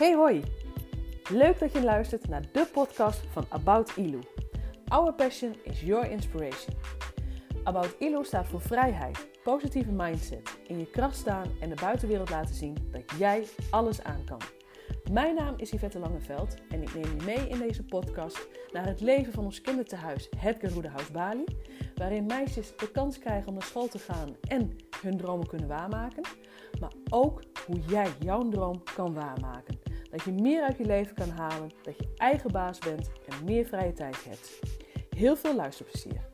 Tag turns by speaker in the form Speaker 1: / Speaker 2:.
Speaker 1: Hey hoi! Leuk dat je luistert naar de podcast van About Ilu. Our passion is your inspiration. About Ilu staat voor vrijheid, positieve mindset, in je kracht staan en de buitenwereld laten zien dat jij alles aan kan. Mijn naam is Yvette Langeveld en ik neem je mee in deze podcast naar het leven van ons kindertehuis Het Geroedehuis Bali, waarin meisjes de kans krijgen om naar school te gaan en hun dromen kunnen waarmaken, maar ook hoe jij jouw droom kan waarmaken. Dat je meer uit je leven kan halen, dat je eigen baas bent en meer vrije tijd hebt. Heel veel luisterplezier.